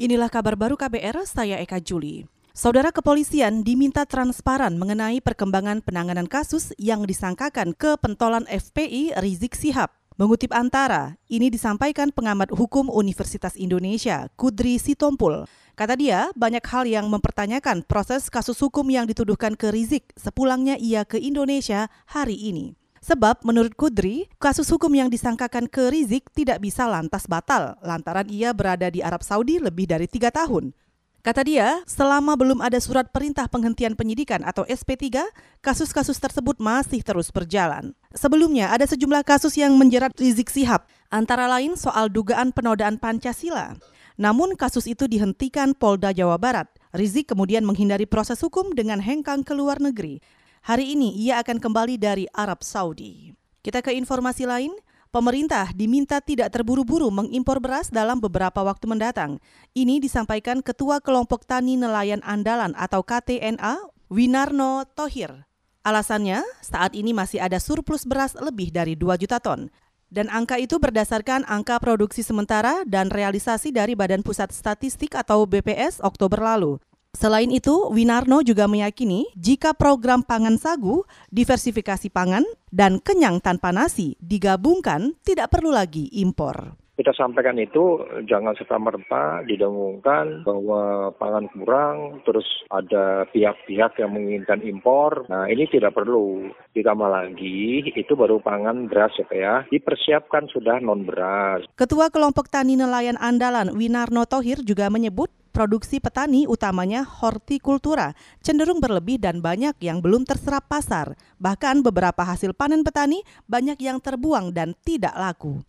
Inilah kabar baru KBR, saya Eka Juli. Saudara kepolisian diminta transparan mengenai perkembangan penanganan kasus yang disangkakan ke pentolan FPI Rizik Sihab. Mengutip Antara, ini disampaikan pengamat hukum Universitas Indonesia, Kudri Sitompul. Kata dia, banyak hal yang mempertanyakan proses kasus hukum yang dituduhkan ke Rizik sepulangnya ia ke Indonesia hari ini. Sebab menurut Kudri, kasus hukum yang disangkakan ke Rizik tidak bisa lantas batal lantaran ia berada di Arab Saudi lebih dari tiga tahun. Kata dia, selama belum ada surat perintah penghentian penyidikan atau SP3, kasus-kasus tersebut masih terus berjalan. Sebelumnya, ada sejumlah kasus yang menjerat Rizik Sihab, antara lain soal dugaan penodaan Pancasila. Namun kasus itu dihentikan Polda Jawa Barat. Rizik kemudian menghindari proses hukum dengan hengkang ke luar negeri. Hari ini ia akan kembali dari Arab Saudi. Kita ke informasi lain. Pemerintah diminta tidak terburu-buru mengimpor beras dalam beberapa waktu mendatang. Ini disampaikan Ketua Kelompok Tani Nelayan Andalan atau KTNA, Winarno Tohir. Alasannya, saat ini masih ada surplus beras lebih dari 2 juta ton. Dan angka itu berdasarkan angka produksi sementara dan realisasi dari Badan Pusat Statistik atau BPS Oktober lalu. Selain itu, Winarno juga meyakini jika program pangan sagu, diversifikasi pangan, dan kenyang tanpa nasi digabungkan, tidak perlu lagi impor kita sampaikan itu jangan serta-merta didengungkan bahwa pangan kurang, terus ada pihak-pihak yang menginginkan impor. Nah ini tidak perlu. Ditambah lagi, itu baru pangan beras ya ya. Dipersiapkan sudah non beras. Ketua Kelompok Tani Nelayan Andalan Winarno Tohir juga menyebut produksi petani utamanya hortikultura cenderung berlebih dan banyak yang belum terserap pasar. Bahkan beberapa hasil panen petani banyak yang terbuang dan tidak laku.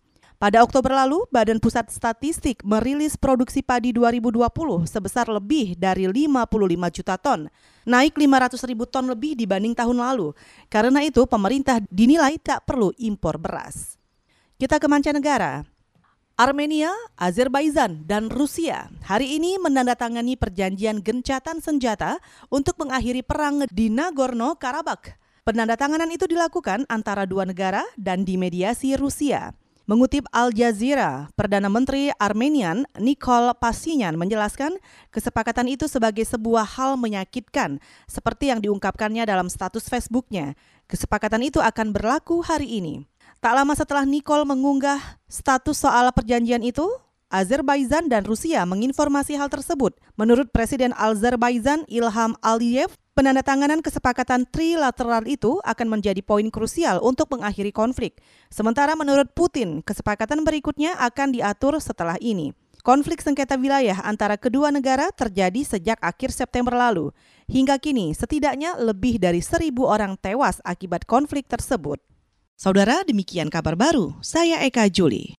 Pada Oktober lalu, Badan Pusat Statistik merilis produksi padi 2020 sebesar lebih dari 55 juta ton, naik 500 ribu ton lebih dibanding tahun lalu. Karena itu, pemerintah dinilai tak perlu impor beras. Kita ke mancanegara. Armenia, Azerbaijan, dan Rusia hari ini menandatangani perjanjian gencatan senjata untuk mengakhiri perang di Nagorno-Karabakh. Penandatanganan itu dilakukan antara dua negara dan dimediasi Rusia. Mengutip Al Jazeera, Perdana Menteri Armenian Nikol Pashinyan menjelaskan kesepakatan itu sebagai sebuah hal menyakitkan seperti yang diungkapkannya dalam status Facebooknya. Kesepakatan itu akan berlaku hari ini. Tak lama setelah Nikol mengunggah status soal perjanjian itu, Azerbaijan dan Rusia menginformasi hal tersebut. Menurut Presiden Azerbaijan Ilham Aliyev, Penandatanganan kesepakatan trilateral itu akan menjadi poin krusial untuk mengakhiri konflik. Sementara menurut Putin, kesepakatan berikutnya akan diatur setelah ini. Konflik sengketa wilayah antara kedua negara terjadi sejak akhir September lalu. Hingga kini, setidaknya lebih dari seribu orang tewas akibat konflik tersebut. Saudara, demikian kabar baru. Saya Eka Juli.